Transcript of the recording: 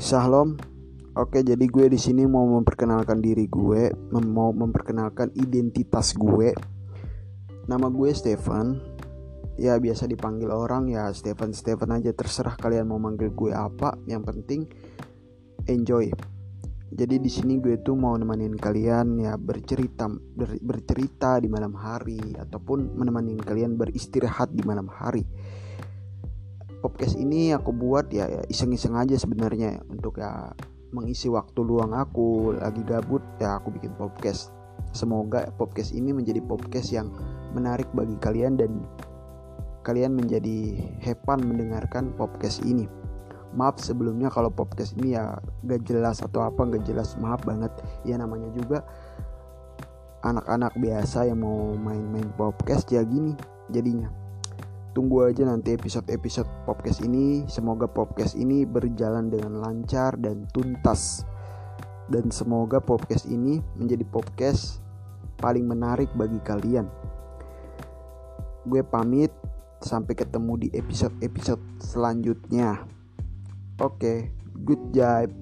Salam. Oke, jadi gue di sini mau memperkenalkan diri gue, mau memperkenalkan identitas gue. Nama gue Stefan. Ya biasa dipanggil orang ya Stefan Stefan aja terserah kalian mau manggil gue apa. Yang penting enjoy. Jadi di sini gue tuh mau nemenin kalian ya bercerita ber- bercerita di malam hari ataupun menemani kalian beristirahat di malam hari podcast ini aku buat ya ya iseng-iseng aja sebenarnya untuk ya mengisi waktu luang aku. Lagi gabut ya aku bikin podcast. Semoga podcast ini menjadi podcast yang menarik bagi kalian dan kalian menjadi hepan mendengarkan podcast ini. Maaf sebelumnya kalau podcast ini ya gak jelas atau apa gak jelas. Maaf banget. Ya namanya juga anak-anak biasa yang mau main-main podcast ya gini jadinya tunggu aja nanti episode-episode podcast ini. Semoga podcast ini berjalan dengan lancar dan tuntas. Dan semoga podcast ini menjadi podcast paling menarik bagi kalian. Gue pamit. Sampai ketemu di episode-episode selanjutnya. Oke good job